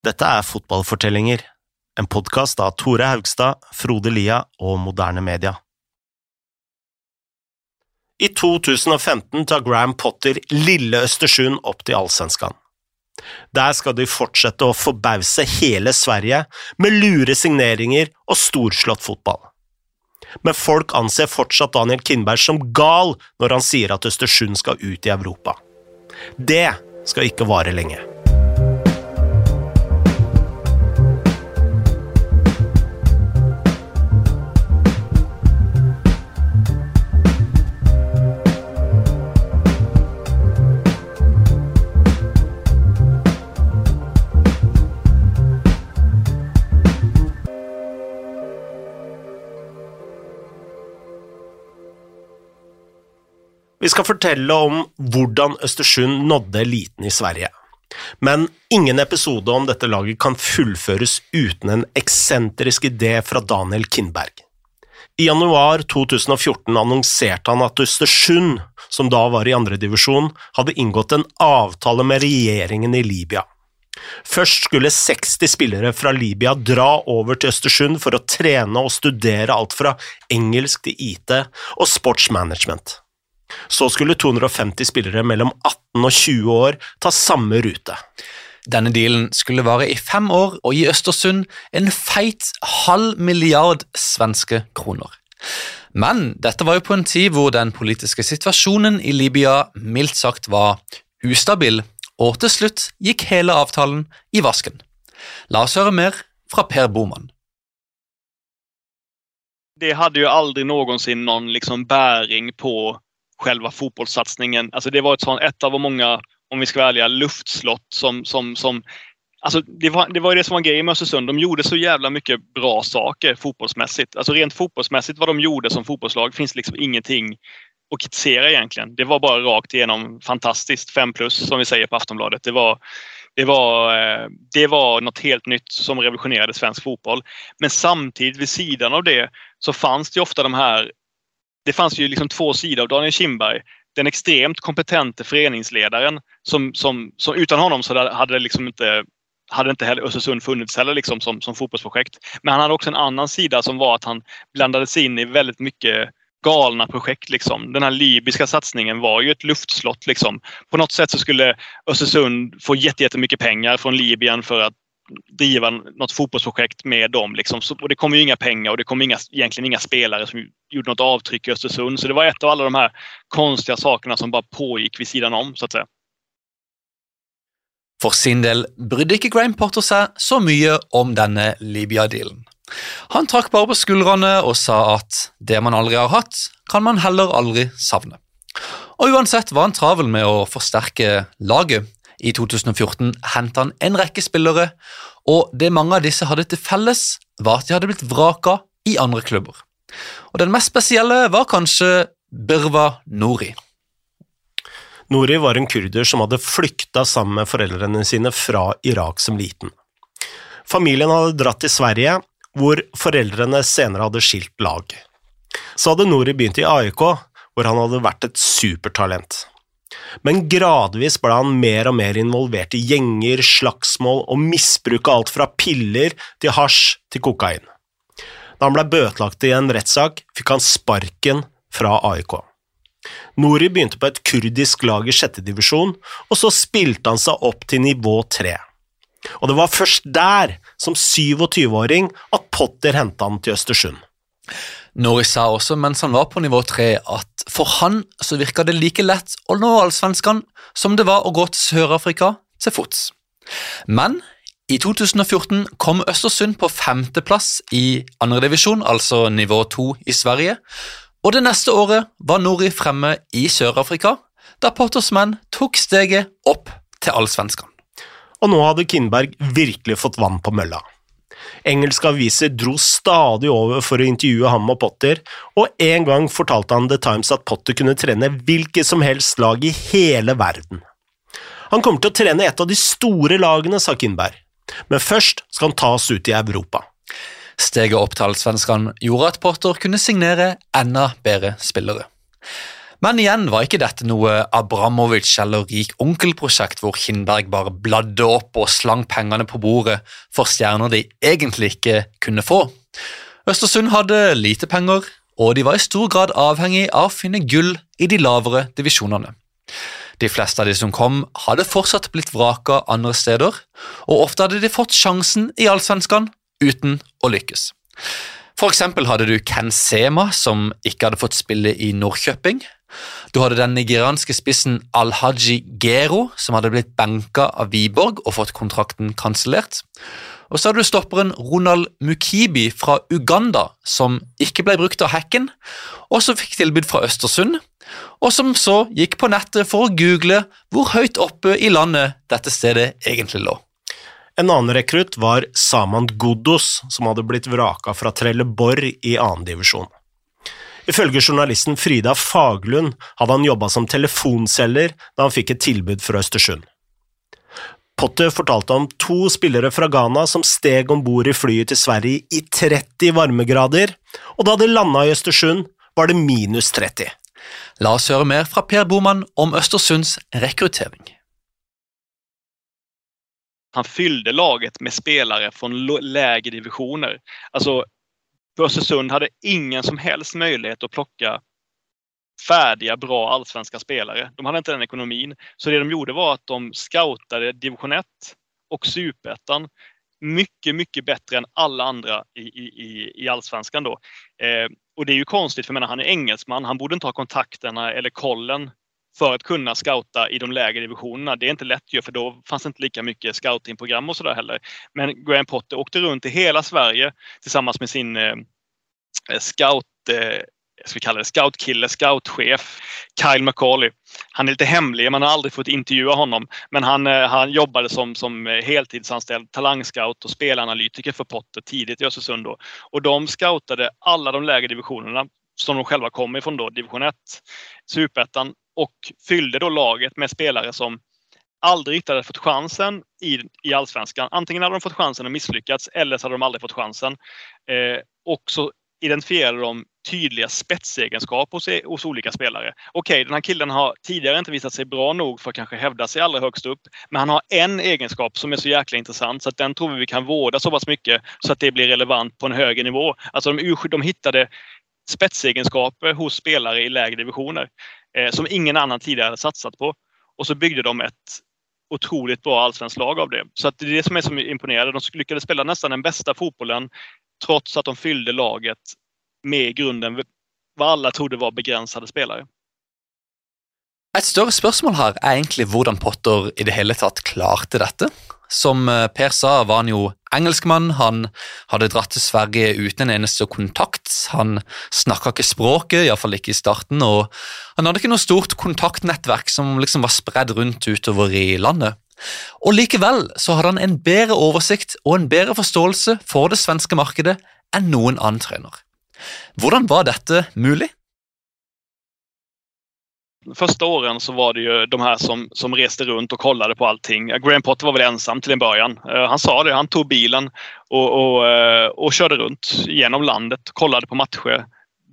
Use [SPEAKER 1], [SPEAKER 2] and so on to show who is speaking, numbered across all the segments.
[SPEAKER 1] Dette er Fotballfortellinger, en podkast av Tore Haugstad, Frode Lia og Moderne Media. I 2015 tar Graham Potter lille Østersund opp til Allsvenskan. Der skal de fortsette å forbause hele Sverige med lure signeringer og storslått fotball. Men folk anser fortsatt Daniel Kindberg som gal når han sier at Østersund skal ut i Europa. Det skal ikke vare lenge. Vi skal fortelle om hvordan Østersund nådde eliten i Sverige. Men ingen episode om dette laget kan fullføres uten en eksentrisk idé fra Daniel Kindberg. I januar 2014 annonserte han at Østersund, som da var i andredivisjon, hadde inngått en avtale med regjeringen i Libya. Først skulle 60 spillere fra Libya dra over til Østersund for å trene og studere alt fra engelsk til IT og sportsmanagement. Så skulle 250 spillere mellom 18 og 20 år ta samme rute.
[SPEAKER 2] Denne dealen skulle vare i fem år og gi Østersund en feit halv milliard svenske kroner. Men dette var jo på en tid hvor den politiske situasjonen i Libya mildt sagt var ustabil, og til slutt gikk hele avtalen i vasken. La oss høre mer fra Per Boman.
[SPEAKER 3] Det hadde jo aldri noensinne noen liksom bæring på själva fotbollssatsningen. Alltså det var ett, sånt, ett av många, om vi ska vara ärliga, luftslott som, som, som Alltså det, var, det var det som var grejen med Östersund. De gjorde så jävla mycket bra saker fotbollsmässigt. Alltså rent fotbollsmässigt vad de gjorde som fotbollslag finns liksom ingenting att kritisera egentligen. Det var bara rakt igenom fantastiskt. 5 plus som vi säger på Aftonbladet. Det var, det var, eh, det var något helt nytt som revolutionerade svensk fotboll. Men samtidigt vid sidan av det så fanns det ofta de här det fanns ju liksom två sidor av Daniel Kindberg. Den extremt kompetente föreningsledaren som, som, som utan honom så hade det liksom inte hade inte heller Östersund funnits heller liksom som, som fotbollsprojekt. Men han hade också en annan sida som var att han blandades in i väldigt mycket galna projekt. Liksom. Den här libyska satsningen var ju ett luftslott. Liksom. På något sätt så skulle Östersund få jättemycket pengar från Libyen för att driva något fotbollsprojekt med dem. Liksom. Så, och det kom ju inga pengar och det kom inga, egentligen inga spelare som gjorde något avtryck i Östersund. Så det var ett av alla de här konstiga sakerna som bara pågick vid sidan om, så att säga.
[SPEAKER 2] For sin del brydde ikke Graham Potter seg så mye om denne Libya-dealen. Han trakk bare på skuldrene og sa at det man aldri har hatt, kan man heller aldri savne. Og uansett var han travel med å forsterke laget. I 2014 hentet han en rekke spillere, og det mange av disse hadde til felles, var at de hadde blitt vraka i andre klubber. Og Den mest spesielle var kanskje Birva Nori.
[SPEAKER 1] Nori var en kurder som hadde flykta sammen med foreldrene sine fra Irak som liten. Familien hadde dratt til Sverige, hvor foreldrene senere hadde skilt lag. Så hadde Nori begynt i AIK, hvor han hadde vært et supertalent. Men gradvis ble han mer og mer involvert i gjenger, slagsmål og misbruk av alt fra piller til hasj til kokain. Da han ble bøtelagt i en rettssak, fikk han sparken fra AIK. Nori begynte på et kurdisk lag i sjette divisjon, og så spilte han seg opp til nivå tre. Og det var først der, som 27-åring, at Potter henta han til Østersund.
[SPEAKER 2] Nori sa også mens han var på nivå tre at for han så virka det like lett å nå allsvenskene som det var å gå til Sør-Afrika til fots. Men i 2014 kom Østersund på femteplass i andredivisjon, altså nivå to i Sverige, og det neste året var Nori fremme i Sør-Afrika, da Potters menn tok steget opp til allsvenskene.
[SPEAKER 1] Og nå hadde Kindberg virkelig fått vann på mølla. Engelske aviser dro stadig over for å intervjue ham og Potter, og en gang fortalte han The Times at Potter kunne trene hvilket som helst lag i hele verden. Han kommer til å trene et av de store lagene, sa Kindberg, men først skal han tas ut i Europa.
[SPEAKER 2] Steget opp til allsvenskene gjorde at Potter kunne signere enda bedre spillere. Men igjen var ikke dette noe Abramovic eller rik onkel-prosjekt hvor Kindberg bare bladde opp og slang pengene på bordet for stjerner de egentlig ikke kunne få. Østersund hadde lite penger, og de var i stor grad avhengig av å finne gull i de lavere divisjonene. De fleste av de som kom, hadde fortsatt blitt vraka andre steder, og ofte hadde de fått sjansen i Allsvenskan uten å lykkes. For eksempel hadde du Ken Sema, som ikke hadde fått spille i Norrköping. Du hadde den nigerianske spissen Al-Haji Gero, som hadde blitt benka av Wiborg og fått kontrakten kansellert. Og så hadde du stopperen Ronald Mukibi fra Uganda, som ikke ble brukt av hacken, og som fikk tilbud fra Østersund, og som så gikk på nettet for å google hvor høyt oppe i landet dette stedet egentlig lå.
[SPEAKER 1] En annen rekrutt var Samand Ghoddos, som hadde blitt vraka fra Trelleborg i annendivisjon. Ifølge journalisten Frida Faglund hadde han jobba som telefonselger da han fikk et tilbud fra Østersund. Potter fortalte om to spillere fra Ghana som steg om bord i flyet til Sverige i 30 varmegrader, og da de landa i Østersund, var det minus 30.
[SPEAKER 2] La oss høre mer fra Per Boman om Østersunds rekruttering.
[SPEAKER 3] Han fyllde laget med spelare från lägre divisioner. Alltså, Östersund hade ingen som helst möjlighet att plocka färdiga, bra allsvenska spelare. De hade inte den ekonomin. Så det de gjorde var att de scoutade division 1 och superettan mycket, mycket bättre än alla andra i, i, i, allsvenskan då. Eh, och det är ju konstigt, för menar, han är engelsman. Han borde inte ha kontakterna eller kollen för att kunna scouta i de lägre divisionerna. Det är inte lätt ju, för då fanns det inte lika mycket scoutingprogram och sådär heller. Men Graham Potter åkte runt i hela Sverige tillsammans med sin eh, scout, eh, ska kalla det scoutkille, scoutchef, Kyle McCauley. Han är lite hemlig, man har aldrig fått intervjua honom. Men han, eh, han jobbade som, som heltidsanställd talangscout och spelanalytiker för Potter tidigt i Östersund. Då. Och de scoutade alla de lägre divisionerna som de själva kom ifrån då, division 1, superettan och fyllde då laget med spelare som aldrig riktigt hade fått chansen i, i allsvenskan. Antingen hade de fått chansen och misslyckats eller så hade de aldrig fått chansen. Eh, och så identifierade de tydliga spetsegenskaper hos, hos olika spelare. Okej, den här killen har tidigare inte visat sig bra nog för att kanske hävda sig allra högst upp. Men han har en egenskap som är så jäkla intressant så att den tror vi vi kan vårda så pass mycket så att det blir relevant på en högre nivå. Alltså de, de hittade spetsegenskaper hos spelare i lägre divisioner eh, som ingen annan tidigare hade satsat på. Och så byggde de ett otroligt bra allsvenskt lag av det. Så det är det som är så imponerande. De lyckades spela nästan den bästa fotbollen trots att de fyllde laget med i grunden vad alla trodde var begränsade spelare.
[SPEAKER 2] Et større spørsmål her er egentlig hvordan Potter i det hele tatt klarte dette. Som eh, Per sa, var han jo engelskmann. Han hadde dratt til Sverige uten en eneste kontakt. Han snakka ikke språket, iallfall ikke i starten, og han hadde ikke noe stort kontaktnettverk som liksom var spredd rundt utover i landet. Og Likevel så hadde han en bedre oversikt og en bedre forståelse for det svenske markedet enn noen annen trener. Hvordan var dette mulig?
[SPEAKER 3] Första åren så var det ju de här som, som reste runt och kollade på allting. Graham Potter var väl ensam till en början. Uh, han sa det, han tog bilen och, och, uh, och körde runt genom landet, kollade på matcher,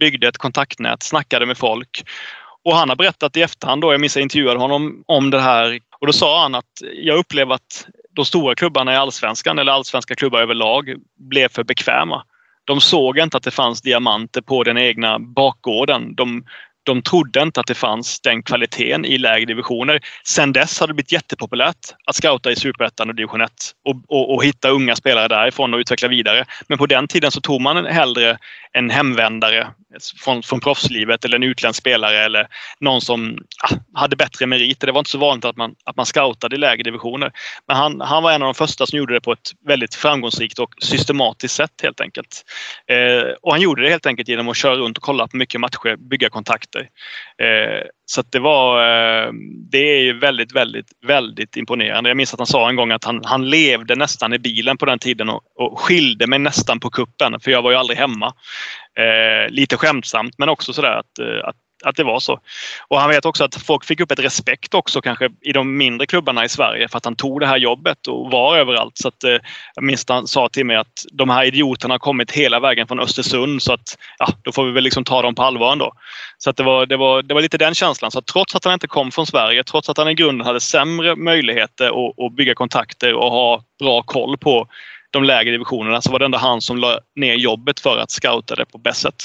[SPEAKER 3] byggde ett kontaktnät, snackade med folk. Och han har berättat i efterhand, då, jag minns jag intervjuade honom om det här och då sa han att jag upplever att de stora klubbarna i allsvenskan eller allsvenska klubbar överlag blev för bekväma. De såg inte att det fanns diamanter på den egna bakgården. De, de trodde inte att det fanns den kvaliteten i lägre divisioner. Sen dess har det blivit jättepopulärt att scouta i Superettan och division 1 och, och, och, hitta unga spelare därifrån och utveckla vidare. Men på den tiden så tog man hellre en hemvändare från proffslivet eller en utländsk spelare eller någon som ah, hade bättre meriter. Det var inte så vanligt att man, att man scoutade i lägre divisioner. Men han, han var en av de första som gjorde det på ett väldigt framgångsrikt och systematiskt sätt helt enkelt. Eh, och han gjorde det helt enkelt genom att köra runt och kolla på mycket matcher, bygga kontakter. Eh, så det var, eh, det är ju väldigt, väldigt, väldigt imponerande. Jag minns att han sa en gång att han, han levde nästan i bilen på den tiden och, och skilde mig nästan på kuppen för jag var ju aldrig hemma. Eh, lite skämtsamt men också sådär att, att, att det var så. Och han vet också att folk fick upp ett respekt också kanske i de mindre klubbarna i Sverige för att han tog det här jobbet och var överallt. Så att, eh, jag han sa till mig att de här idioterna har kommit hela vägen från Östersund så att ja, då får vi väl liksom ta dem på allvar ändå. Så att det, var, det, var, det var lite den känslan. Så trots att han inte kom från Sverige, trots att han i grunden hade sämre möjligheter att, att bygga kontakter och ha bra koll på de lägre divisionerna så var det ändå han som la ner jobbet för att scouta det på bäst sätt.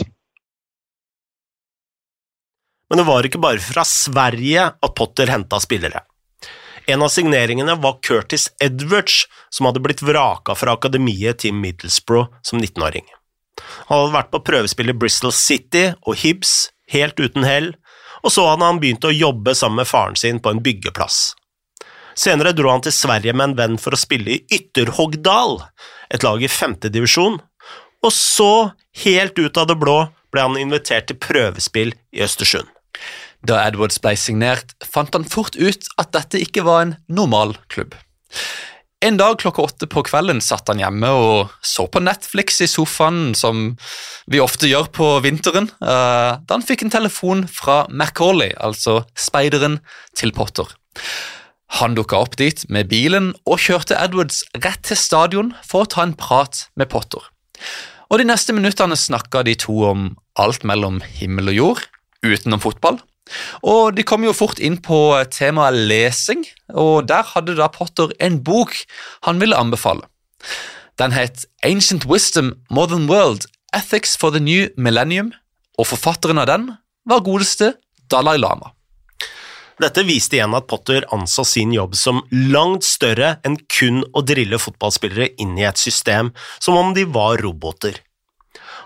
[SPEAKER 1] Men det var ikke bare fra Sverige at Potter henta spillere. En av signeringene var Curtis Edwards, som hadde blitt vraka fra akademiet til Middlesbrough som 19-åring. Han hadde vært på prøvespill i Bristol City og Hibs, helt uten hell, og så hadde han begynt å jobbe sammen med faren sin på en byggeplass. Senere dro han til Sverige med en venn for å spille i Ytterhogdal, et lag i femtedivisjon, og så, helt ut av det blå, ble han invitert til prøvespill i Østersund.
[SPEAKER 2] Da Edwards ble signert, fant han fort ut at dette ikke var en normal klubb. En dag klokka åtte på kvelden satt han hjemme og så på Netflix i sofaen, som vi ofte gjør på vinteren, eh, da han fikk en telefon fra Macauley, altså speideren til Potter. Han dukka opp dit med bilen og kjørte Edwards rett til stadion for å ta en prat med Potter. Og De neste minuttene snakka de to om alt mellom himmel og jord, utenom fotball. Og De kom jo fort inn på temaet lesing, og der hadde da Potter en bok han ville anbefale. Den het Ancient Wisdom Modern World Ethics for the New Millennium, og forfatteren av den var godeste Dalai Lama.
[SPEAKER 1] Dette viste igjen at Potter anså sin jobb som langt større enn kun å drille fotballspillere inn i et system som om de var roboter.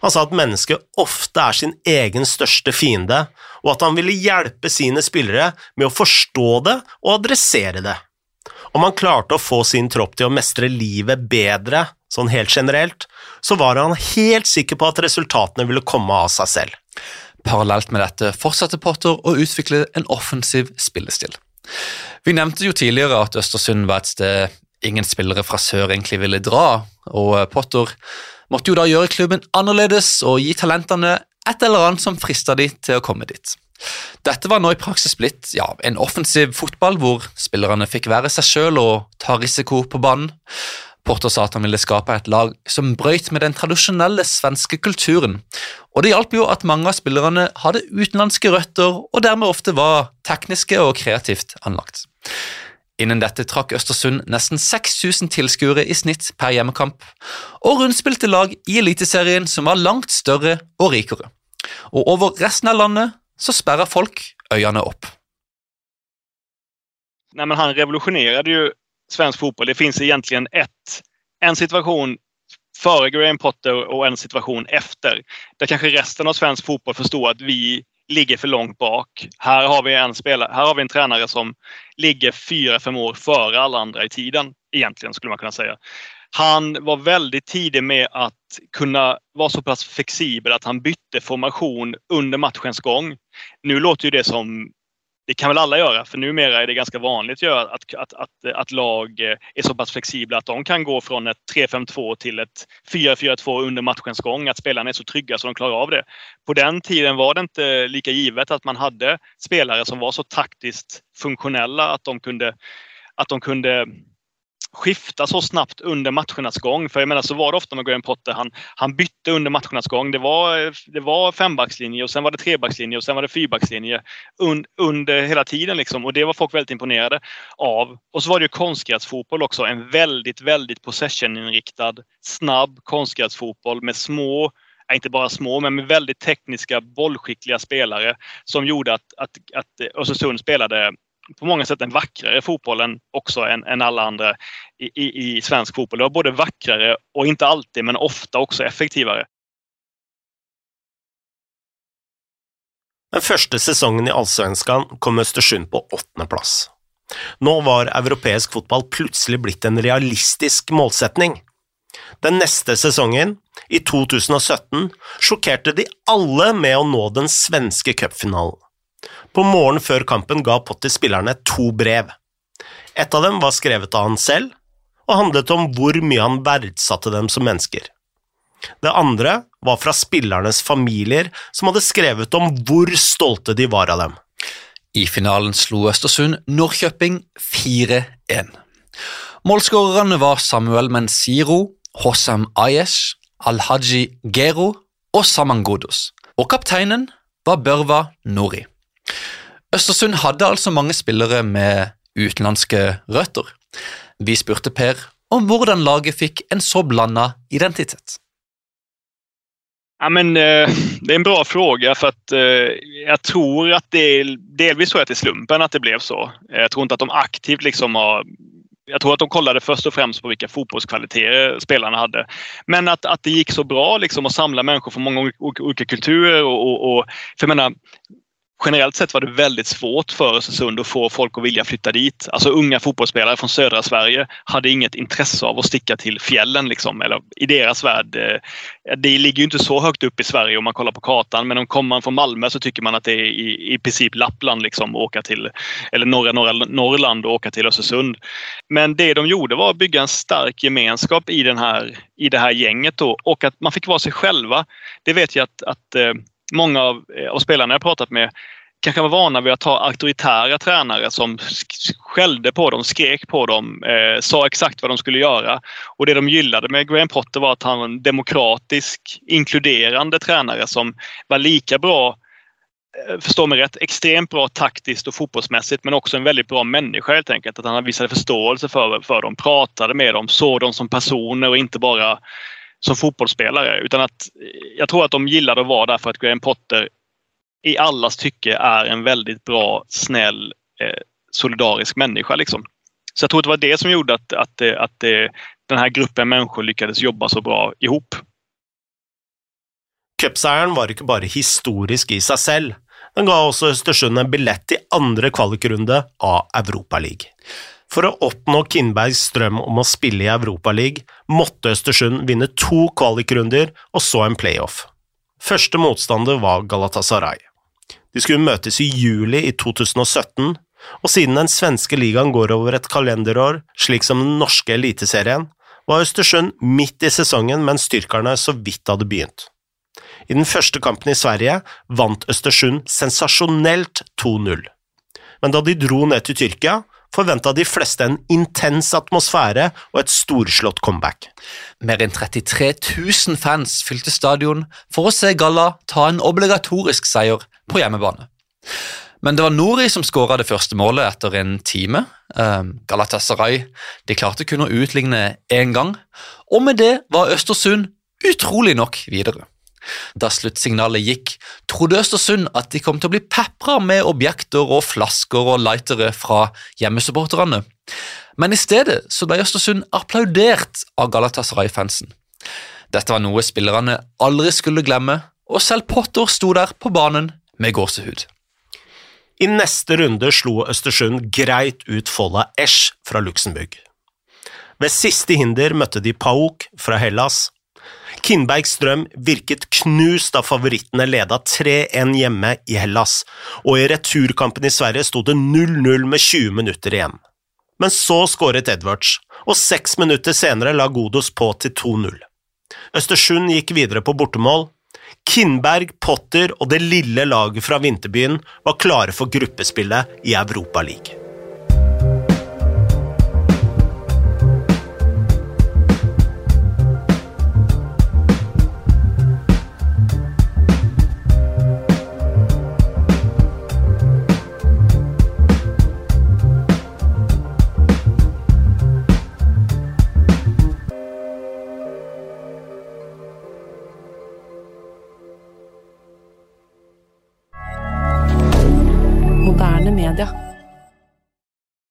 [SPEAKER 1] Han sa at mennesket ofte er sin egen største fiende, og at han ville hjelpe sine spillere med å forstå det og adressere det. Om han klarte å få sin tropp til å mestre livet bedre, sånn helt generelt, så var han helt sikker på at resultatene ville komme av seg selv.
[SPEAKER 2] Parallelt med dette fortsatte Potter å utvikle en offensiv spillestil. Vi nevnte jo tidligere at Østersund var et sted ingen spillere fra sør egentlig ville dra, og Potter måtte jo da gjøre klubben annerledes og gi talentene et eller annet som frista de til å komme dit. Dette var nå i praksis blitt ja, en offensiv fotball hvor spillerne fikk være seg sjøl og ta risiko på banen. Porter sa at han ville skape et lag som brøyt med den tradisjonelle svenske kulturen, og det hjalp jo at mange av spillerne hadde utenlandske røtter og dermed ofte var tekniske og kreativt anlagt. Innen dette trakk Østersund nesten 6000 tilskuere i snitt per hjemmekamp, og rundspilte lag i Eliteserien som var langt større og rikere. Og over resten av landet så sperrer folk øynene opp.
[SPEAKER 3] Nei, men Han revolusjonerte jo svensk fotball. Det fins egentligen ett, en situasjon før Graham Potter og en situasjon efter. Der kanskje resten av svensk fotball forsto at vi ligger för långt bak. Här har vi en, spelare, en tränare som ligger fyra, fem år före alla andra i tiden. Egentligen skulle man kunna säga. Han var väldigt tidig med att kunna vara så pass flexibel att han bytte formation under matchens gång. Nu låter ju det som det kan väl alla göra, för numera är det ganska vanligt att, att, att, att, lag eh, är så pass flexibla att de kan gå från ett 3-5-2 till ett 4-4-2 under matchens gång. Att spelarna är så trygga så de klarar av det. På den tiden var det inte lika givet att man hade spelare som var så taktiskt funktionella att de kunde, att de kunde skifta så snabbt under matchernas gång. För jag menar så var det ofta med Graham Potter. Han, han bytte under matchernas gång. Det var, det var fembackslinje och sen var det trebackslinje och sen var det fyrbackslinje un, under hela tiden. Liksom. Och det var folk väldigt imponerade av. Och så var det ju konstgräsfotboll också. En väldigt, väldigt possession-inriktad, snabb konstgräsfotboll med små inte bara små, men med väldigt tekniska, bollskickliga spelare som gjorde att, att, att Östersund spelade på många sätt en vackrare fotbollen också än, än alla andra i, i, i, svensk fotboll. Det var både vackrare och inte alltid, men ofta också effektivare.
[SPEAKER 1] Den første sesongen i Allsvenskan kom Østersund på åttendeplass. Nå var europeisk fotball plutselig blitt en realistisk målsetning. Den neste sesongen, i 2017, sjokkerte de alle med å nå den svenske cupfinalen. På morgenen før kampen ga Potter spillerne to brev. Et av dem var skrevet av han selv, og handlet om hvor mye han verdsatte dem som mennesker. Det andre var fra spillernes familier, som hadde skrevet om hvor stolte de var av dem.
[SPEAKER 2] I finalen slo Østersund Norrköping 4-1. Målskårerne var Samuel Mensiro, Hossam Ayesh, Alhaji Gero og Saman Godos. Og kapteinen var Børva Nori. Østersund hadde altså mange spillere med utenlandske røtter. Vi spurte Per om hvordan laget fikk en så blanda identitet.
[SPEAKER 3] Ja, men, eh, det er en bra fråga for at, Jeg tror at det delvis så jeg til slumpen at det ble så. Jeg tror ikke at de aktivt liksom har jeg tror at de kollade først og fremst på hvilke fotbollskvaliteter spillerne hadde. Men at, at det gikk så bra liksom å samle människor fra mange ulike kulturer. Og, og, og, for jeg menar, generellt sett var det väldigt svårt för Östersund att få folk att vilja flytta dit. Alltså unga fotbollsspelare från södra Sverige hade inget intresse av att sticka till fjällen. Liksom, i deras värld. Eh, det ligger ju inte så högt upp i Sverige om man kollar på kartan. Men om kommer man från Malmö så tycker man att det är i, i princip Lappland liksom, åka till, eller norra, Norrland och åka till Östersund. Men det de gjorde var att bygga en stark gemenskap i, i det här gänget då, och att man fick vara sig själva. Det vet jag att, att eh, många av, eh, av spelarna jag pratat med kanske var vana vid att ha auktoritära tränare som skällde på dem, skrek på dem, eh, sa exakt vad de skulle göra. Och det de gillade med Graham Potter var att han var en demokratisk, inkluderande tränare som var lika bra eh, förstå mig rätt, extremt bra taktiskt och fotbollsmässigt men också en väldigt bra människa helt enkelt. Att han visade förståelse för, för dem, pratade med dem, såg dem som personer och inte bara som fotbollsspelare. Utan att jag tror att de gillade att vara där för att Graham Potter i allas tycke är en väldigt bra, snäll, eh, solidarisk människa. Liksom. Så jag tror att det var det som gjorde att, att, att, att den här gruppen människor lyckades jobba så bra ihop.
[SPEAKER 1] Cupseieren var ikke bare historisk i seg selv, den ga også Østersund en billett til andre kvalikrunde av Europaligaen. For å oppnå Kindbergs drøm om å spille i Europaligaen måtte Østersund vinne to kvalikrunder og så en playoff. Første motstander var Galatasaray. De skulle møtes i juli i 2017, og siden den svenske ligaen går over et kalenderår, slik som den norske eliteserien, var Østersund midt i sesongen mens styrkerne så vidt hadde begynt. I den første kampen i Sverige vant Østersund sensasjonelt 2-0. Men da de dro ned til Tyrkia, forventa de fleste en intens atmosfære og et storslått comeback.
[SPEAKER 2] Mer enn 33 000 fans fylte stadion for å se Galla ta en obligatorisk seier på hjemmebane. Men det var Nori som skåra det første målet etter en time. Ehm, Galatasaray de klarte kun å utligne én gang, og med det var Østersund utrolig nok videre. Da sluttsignalet gikk, trodde Østersund at de kom til å bli pepra med objekter og flasker og lightere fra hjemmesupporterne, men i stedet så ble Østersund applaudert av Galatasaray-fansen. Dette var noe spillerne aldri skulle glemme, og selv Potter sto der på banen med gåsehud.
[SPEAKER 1] I neste runde slo Østersund greit ut Folla Esch fra Luxembourg. Ved siste hinder møtte de Pauk fra Hellas, Kindberg Strøm virket knust da favorittene leda 3-1 hjemme i Hellas, og i returkampen i Sverige sto det 0-0 med 20 minutter igjen. Men så skåret Edwards, og seks minutter senere la Godos på til 2-0. Østersund gikk videre på bortemål. Kindberg, Potter og det lille laget fra vinterbyen var klare for gruppespillet i Europaligaen.